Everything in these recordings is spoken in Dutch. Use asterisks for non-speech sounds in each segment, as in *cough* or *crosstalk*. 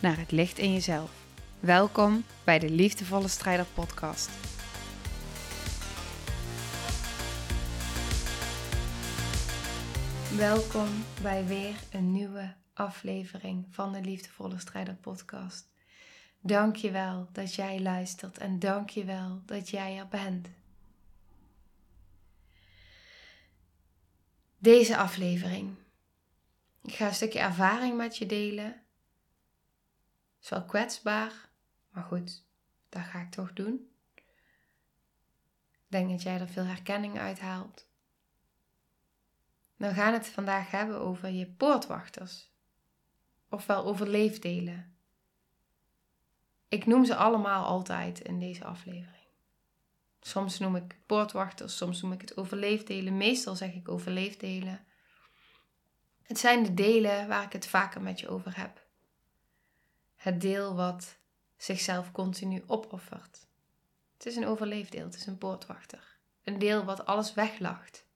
naar het licht in jezelf. Welkom bij de Liefdevolle Strijder Podcast. Welkom bij weer een nieuwe aflevering van de Liefdevolle Strijder Podcast. Dank je wel dat jij luistert en dank je wel dat jij er bent. Deze aflevering. Ik ga een stukje ervaring met je delen. Het is wel kwetsbaar, maar goed, dat ga ik toch doen. Ik denk dat jij er veel herkenning uit haalt. We gaan het vandaag hebben over je poortwachters, ofwel over leefdelen. Ik noem ze allemaal altijd in deze aflevering. Soms noem ik poortwachters, soms noem ik het overleefdelen. Meestal zeg ik overleefdelen. Het zijn de delen waar ik het vaker met je over heb. Het deel wat zichzelf continu opoffert. Het is een overleefdeel, het is een poortwachter. Een deel wat alles weglacht.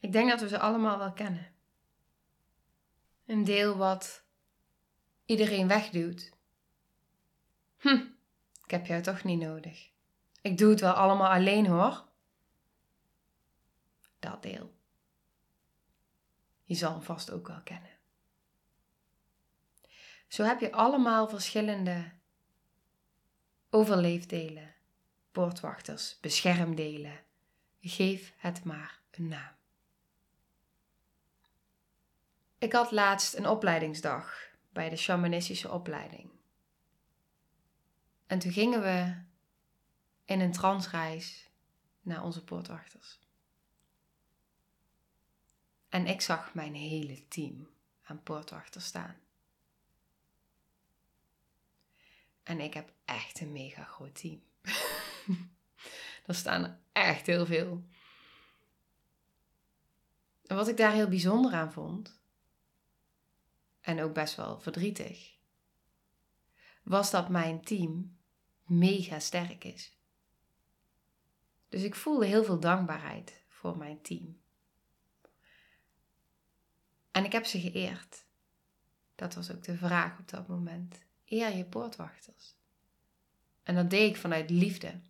Ik denk dat we ze allemaal wel kennen. Een deel wat iedereen wegduwt. Hm, ik heb jou toch niet nodig. Ik doe het wel allemaal alleen hoor. Dat deel. Je zal hem vast ook wel kennen. Zo heb je allemaal verschillende overleefdelen, poortwachters, beschermdelen. Geef het maar een naam. Ik had laatst een opleidingsdag bij de shamanistische opleiding. En toen gingen we in een transreis naar onze poortwachters. En ik zag mijn hele team aan poortwachters staan. En ik heb echt een mega groot team. *laughs* er staan er echt heel veel. En wat ik daar heel bijzonder aan vond, en ook best wel verdrietig, was dat mijn team mega sterk is. Dus ik voelde heel veel dankbaarheid voor mijn team. En ik heb ze geëerd. Dat was ook de vraag op dat moment. Eer je poortwachters. En dat deed ik vanuit liefde.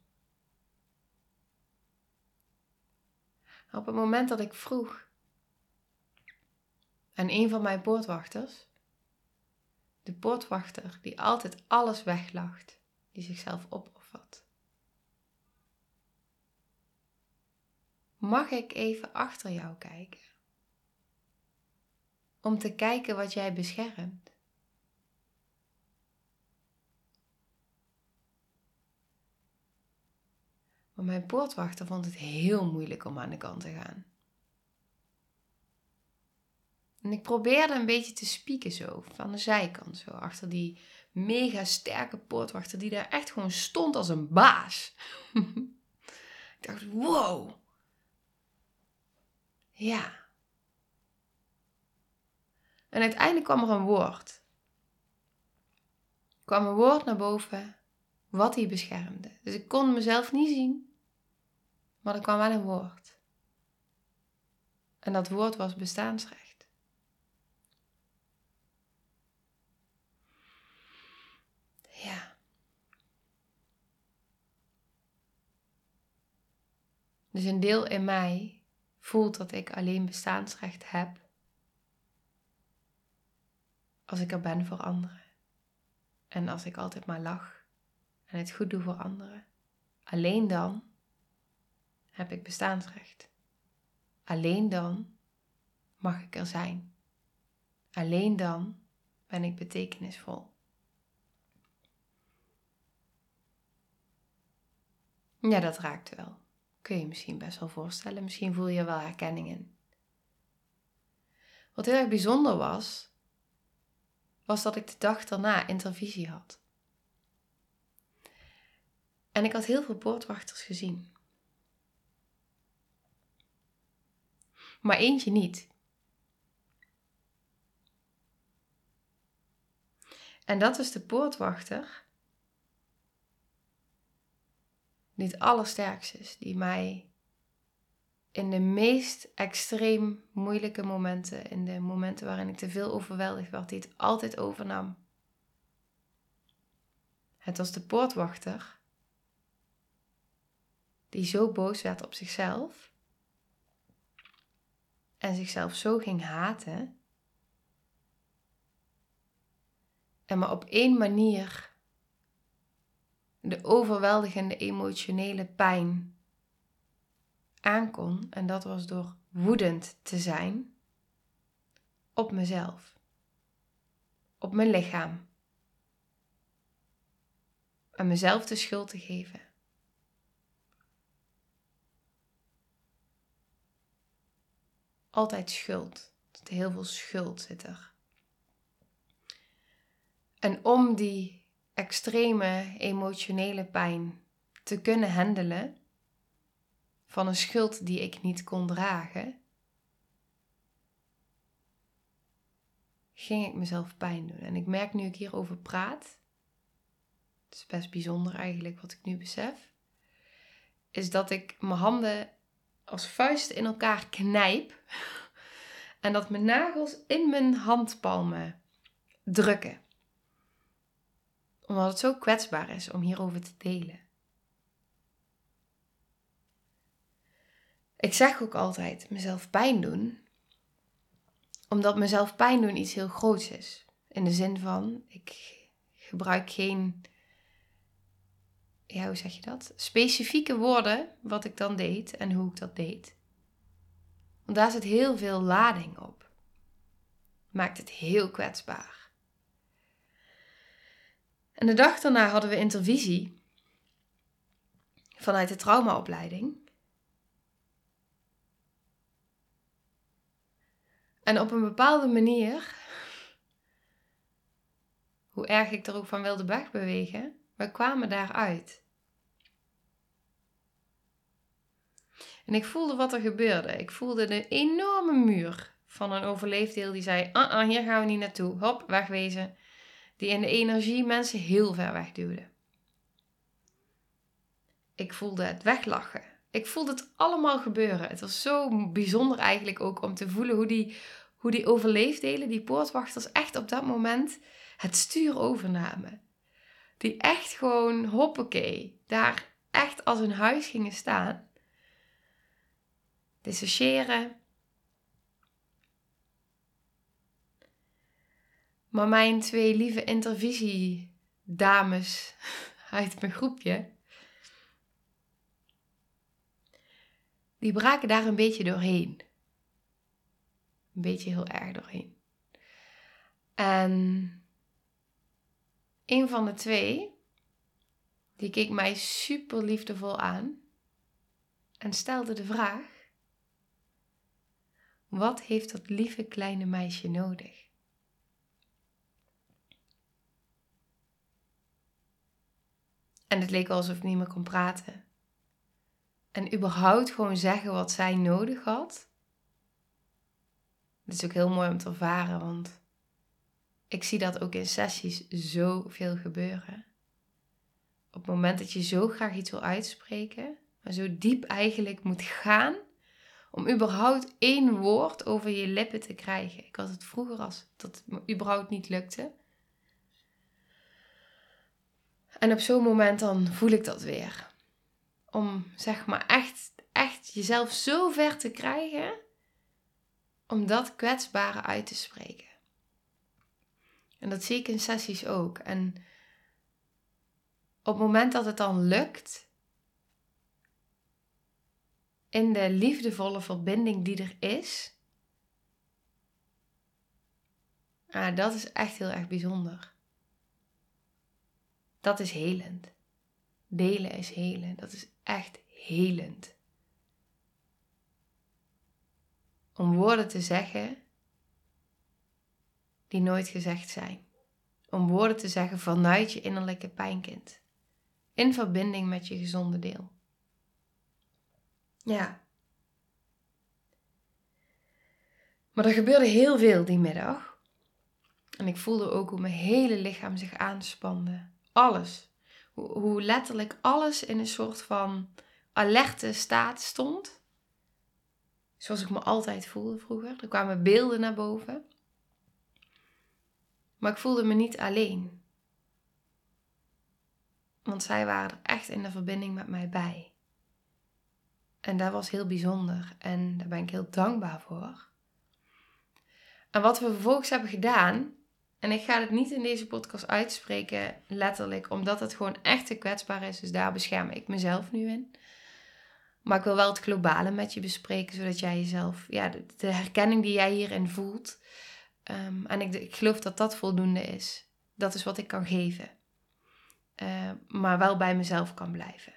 Op het moment dat ik vroeg aan een van mijn poortwachters, de poortwachter die altijd alles weglacht, die zichzelf opoffert. Mag ik even achter jou kijken? Om te kijken wat jij beschermt. Maar mijn poortwachter vond het heel moeilijk om aan de kant te gaan. En ik probeerde een beetje te spieken zo, van de zijkant zo, achter die mega sterke poortwachter die daar echt gewoon stond als een baas. *laughs* ik dacht, wow. Ja. En uiteindelijk kwam er een woord. Kwam een woord naar boven wat hij beschermde. Dus ik kon mezelf niet zien, maar er kwam wel een woord. En dat woord was bestaansrecht. Ja. Dus een deel in mij voelt dat ik alleen bestaansrecht heb als ik er ben voor anderen. En als ik altijd maar lach en het goed doe voor anderen. Alleen dan heb ik bestaansrecht. Alleen dan mag ik er zijn. Alleen dan ben ik betekenisvol. Ja, dat raakt wel. Kun je misschien best wel voorstellen. Misschien voel je er wel herkenning in. Wat heel erg bijzonder was, was dat ik de dag daarna intervisie had. En ik had heel veel poortwachters gezien. Maar eentje niet. En dat is de poortwachter die het allersterkste is, die mij in de meest extreem moeilijke momenten, in de momenten waarin ik te veel overweldigd werd, die het altijd overnam. Het was de poortwachter die zo boos werd op zichzelf en zichzelf zo ging haten en maar op één manier de overweldigende emotionele pijn aankon. En dat was door woedend te zijn op mezelf, op mijn lichaam. En mezelf de schuld te geven. Altijd schuld. Heel veel schuld zit er. En om die extreme emotionele pijn te kunnen handelen, van een schuld die ik niet kon dragen, ging ik mezelf pijn doen. En ik merk nu ik hierover praat, het is best bijzonder eigenlijk wat ik nu besef, is dat ik mijn handen als vuisten in elkaar knijp en dat mijn nagels in mijn handpalmen drukken omdat het zo kwetsbaar is om hierover te delen. Ik zeg ook altijd mezelf pijn doen, omdat mezelf pijn doen iets heel groots is. In de zin van, ik gebruik geen, ja, hoe zeg je dat? Specifieke woorden wat ik dan deed en hoe ik dat deed. Want daar zit heel veel lading op. Maakt het heel kwetsbaar. En de dag daarna hadden we intervisie vanuit de traumaopleiding. En op een bepaalde manier, hoe erg ik er ook van wilde wegbewegen, we kwamen daaruit. En ik voelde wat er gebeurde. Ik voelde de enorme muur van een overleefdeel die zei: uh -uh, hier gaan we niet naartoe. Hop, wegwezen die in de energie mensen heel ver wegduwden. Ik voelde het weglachen. Ik voelde het allemaal gebeuren. Het was zo bijzonder eigenlijk ook om te voelen hoe die, hoe die overleefdelen, die poortwachters, echt op dat moment het stuur overnamen. Die echt gewoon, hoppakee, daar echt als een huis gingen staan. Dissociëren, Maar mijn twee lieve intervisiedames uit mijn groepje, die braken daar een beetje doorheen. Een beetje heel erg doorheen. En een van de twee, die keek mij super liefdevol aan en stelde de vraag: Wat heeft dat lieve kleine meisje nodig? En het leek alsof ik niet meer kon praten. En überhaupt gewoon zeggen wat zij nodig had. Het is ook heel mooi om te ervaren, want ik zie dat ook in sessies zoveel gebeuren. Op het moment dat je zo graag iets wil uitspreken, maar zo diep eigenlijk moet gaan om überhaupt één woord over je lippen te krijgen. Ik had het vroeger als dat überhaupt niet lukte. En op zo'n moment dan voel ik dat weer. Om zeg maar echt, echt jezelf zo ver te krijgen om dat kwetsbare uit te spreken. En dat zie ik in sessies ook. En op het moment dat het dan lukt, in de liefdevolle verbinding die er is, ah, dat is echt heel erg bijzonder. Dat is helend. Delen is helen. Dat is echt helend. Om woorden te zeggen die nooit gezegd zijn. om woorden te zeggen vanuit je innerlijke pijnkind. In verbinding met je gezonde deel. Ja. Maar er gebeurde heel veel die middag. En ik voelde ook hoe mijn hele lichaam zich aanspande. Alles. Hoe, hoe letterlijk alles in een soort van alerte staat stond. Zoals ik me altijd voelde vroeger. Er kwamen beelden naar boven. Maar ik voelde me niet alleen. Want zij waren er echt in de verbinding met mij bij. En dat was heel bijzonder en daar ben ik heel dankbaar voor. En wat we vervolgens hebben gedaan, en ik ga het niet in deze podcast uitspreken, letterlijk, omdat het gewoon echt te kwetsbaar is, dus daar bescherm ik mezelf nu in. Maar ik wil wel het globale met je bespreken, zodat jij jezelf, ja, de, herkenning die jij hierin voelt, um, en ik, geloof dat dat voldoende is. Dat is wat ik kan geven. Uh, maar wel bij mezelf kan blijven.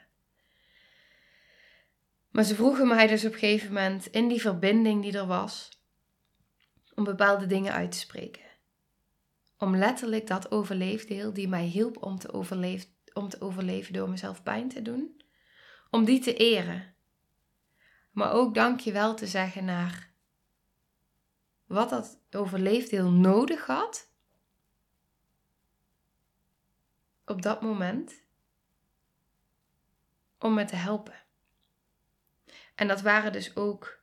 Maar ze vroegen mij dus op een gegeven moment in die verbinding die er was, om bepaalde dingen uit te spreken. Om letterlijk dat overleefdeel die mij hielp om te, om te overleven door mezelf pijn te doen, om die te eren. Maar ook dankjewel te zeggen naar wat dat overleefdeel nodig had op dat moment om me te helpen. En dat waren dus ook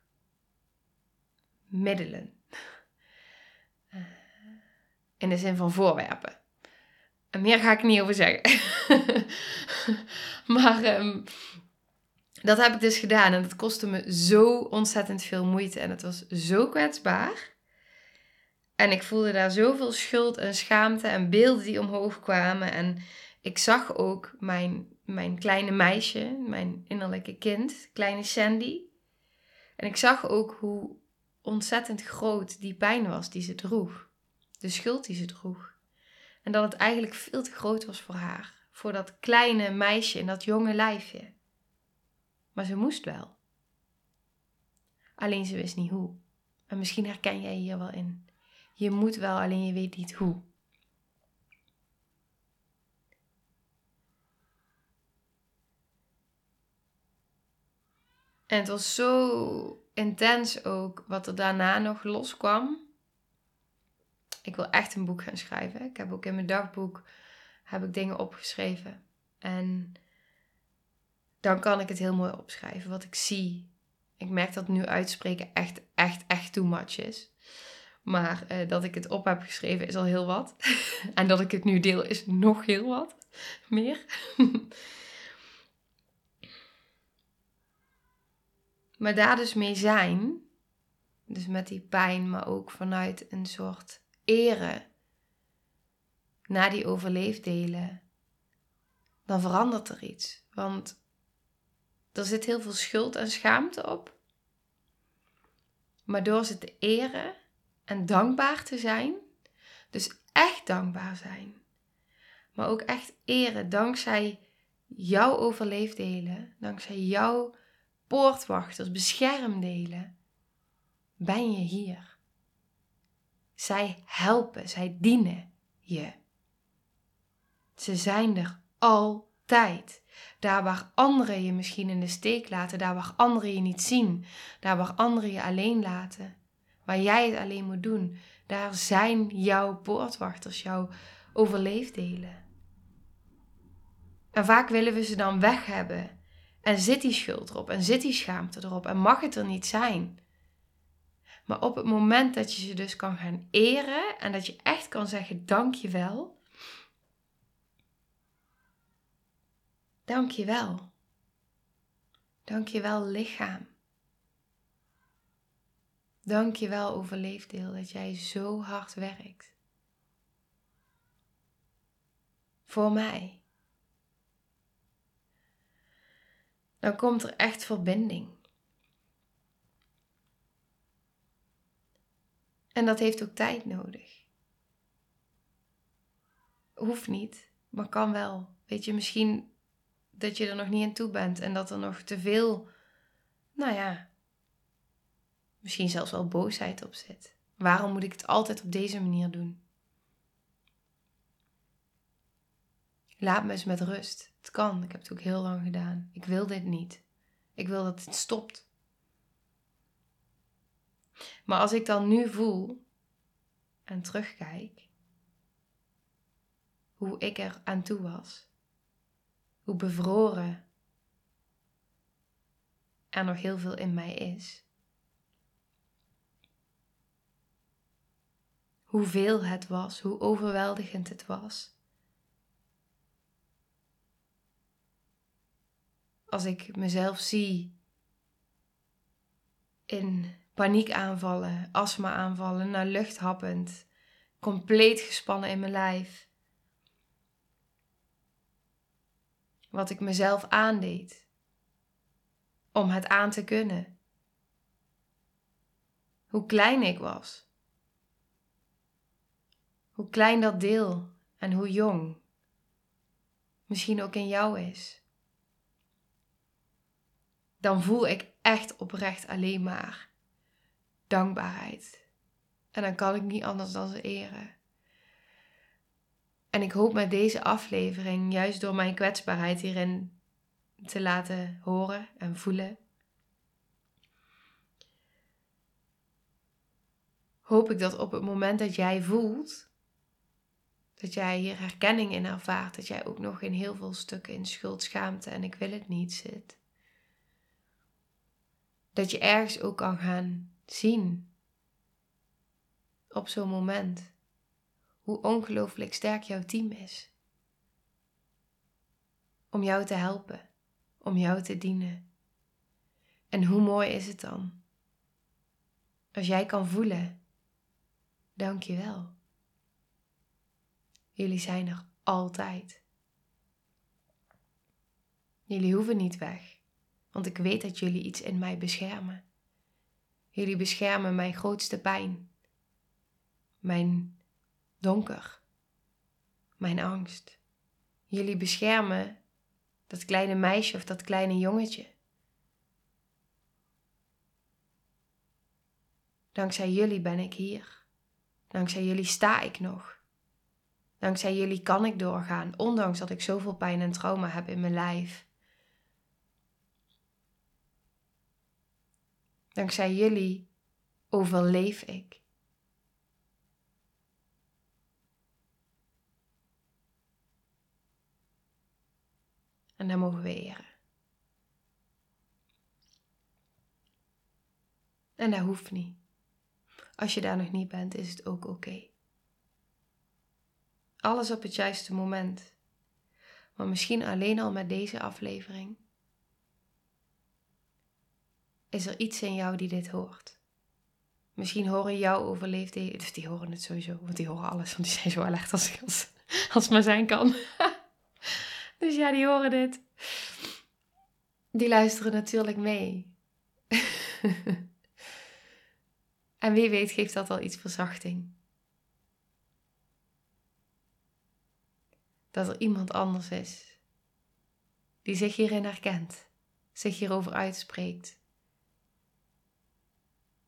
middelen. Eh, in de zin van voorwerpen. En meer ga ik niet over zeggen. *laughs* maar um, dat heb ik dus gedaan en dat kostte me zo ontzettend veel moeite en het was zo kwetsbaar. En ik voelde daar zoveel schuld en schaamte en beelden die omhoog kwamen. En ik zag ook mijn, mijn kleine meisje, mijn innerlijke kind, kleine Sandy. En ik zag ook hoe ontzettend groot die pijn was die ze droeg. De schuld die ze droeg. En dat het eigenlijk veel te groot was voor haar. Voor dat kleine meisje en dat jonge lijfje. Maar ze moest wel. Alleen ze wist niet hoe. En misschien herken jij hier wel in. Je moet wel, alleen je weet niet hoe. En het was zo intens ook wat er daarna nog loskwam. Ik wil echt een boek gaan schrijven. Ik heb ook in mijn dagboek heb ik dingen opgeschreven. En dan kan ik het heel mooi opschrijven wat ik zie. Ik merk dat nu uitspreken echt, echt, echt too much is. Maar uh, dat ik het op heb geschreven is al heel wat. *laughs* en dat ik het nu deel is nog heel wat meer. *laughs* maar daar dus mee zijn, dus met die pijn, maar ook vanuit een soort ere naar die overleefdelen, dan verandert er iets. Want er zit heel veel schuld en schaamte op. Maar door ze te eren en dankbaar te zijn, dus echt dankbaar zijn, maar ook echt eren dankzij jouw overleefdelen, dankzij jouw poortwachters, beschermdelen, ben je hier. Zij helpen, zij dienen je. Ze zijn er altijd. Daar waar anderen je misschien in de steek laten, daar waar anderen je niet zien, daar waar anderen je alleen laten, waar jij het alleen moet doen, daar zijn jouw poortwachters, jouw overleefdelen. En vaak willen we ze dan weg hebben. En zit die schuld erop en zit die schaamte erop en mag het er niet zijn. Maar op het moment dat je ze dus kan gaan eren en dat je echt kan zeggen dankjewel, Dank je wel. Dank je wel lichaam. Dank je wel overleefdeel dat jij zo hard werkt. Voor mij. Dan komt er echt verbinding. En dat heeft ook tijd nodig. Hoeft niet, maar kan wel. Weet je, misschien dat je er nog niet aan toe bent en dat er nog te veel, nou ja, misschien zelfs wel boosheid op zit. Waarom moet ik het altijd op deze manier doen? Laat me eens met rust. Het kan. Ik heb het ook heel lang gedaan. Ik wil dit niet. Ik wil dat het stopt. Maar als ik dan nu voel en terugkijk, hoe ik er aan toe was, hoe bevroren er nog heel veel in mij is. Hoeveel het was, hoe overweldigend het was. Als ik mezelf zie in paniekaanvallen, astma-aanvallen, naar lucht happend, compleet gespannen in mijn lijf. Wat ik mezelf aandeed om het aan te kunnen. Hoe klein ik was. Hoe klein dat deel en hoe jong misschien ook in jou is. Dan voel ik echt oprecht alleen maar dankbaarheid. En dan kan ik niet anders dan ze eren. En ik hoop met deze aflevering, juist door mijn kwetsbaarheid hierin te laten horen en voelen, hoop ik dat op het moment dat jij voelt, dat jij hier herkenning in ervaart, dat jij ook nog in heel veel stukken in schuld, schaamte en ik wil het niet zit. Dat je ergens ook kan gaan zien op zo'n moment hoe ongelooflijk sterk jouw team is. Om jou te helpen, om jou te dienen. En hoe mooi is het dan? Als jij kan voelen, dank je wel. Jullie zijn er altijd. Jullie hoeven niet weg, want ik weet dat jullie iets in mij beschermen. Jullie beschermen mijn grootste pijn, mijn donker, mijn angst. Jullie beschermen dat kleine meisje of dat kleine jongetje. Dankzij jullie ben ik hier. Dankzij jullie sta ik nog. Dankzij jullie kan ik doorgaan, ondanks dat ik zoveel pijn en trauma heb in mijn lijf. Dankzij jullie overleef ik. En daar mogen we eren. En dat hoeft niet. Als je daar nog niet bent, is het ook oké. Alles op het juiste moment. Maar misschien alleen al met deze aflevering is er iets in jou die dit hoort. Misschien horen jouw overleefden, dus die horen het sowieso, want die horen alles, want die zijn zo alert als, als, als maar zijn kan. *laughs* dus ja, die horen dit. Die luisteren natuurlijk mee. *laughs* en wie weet geeft dat al iets verzachting. Dat er iemand anders is die zich hierin herkent, zich hierover uitspreekt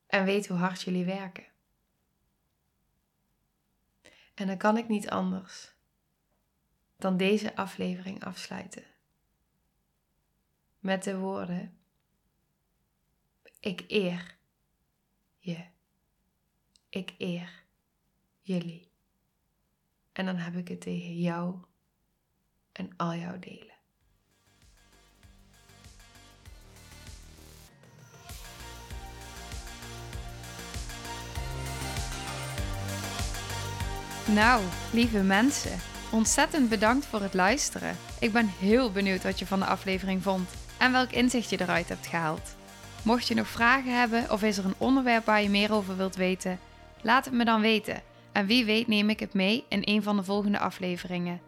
en weet hoe hard jullie werken. En dan kan ik niet anders dan deze aflevering afsluiten met de woorden: Ik eer je. Ik eer jullie. En dan heb ik het tegen jou en al jouw delen. Nou, lieve mensen, ontzettend bedankt voor het luisteren. Ik ben heel benieuwd wat je van de aflevering vond en welk inzicht je eruit hebt gehaald. Mocht je nog vragen hebben of is er een onderwerp waar je meer over wilt weten, laat het me dan weten. En wie weet neem ik het mee in een van de volgende afleveringen.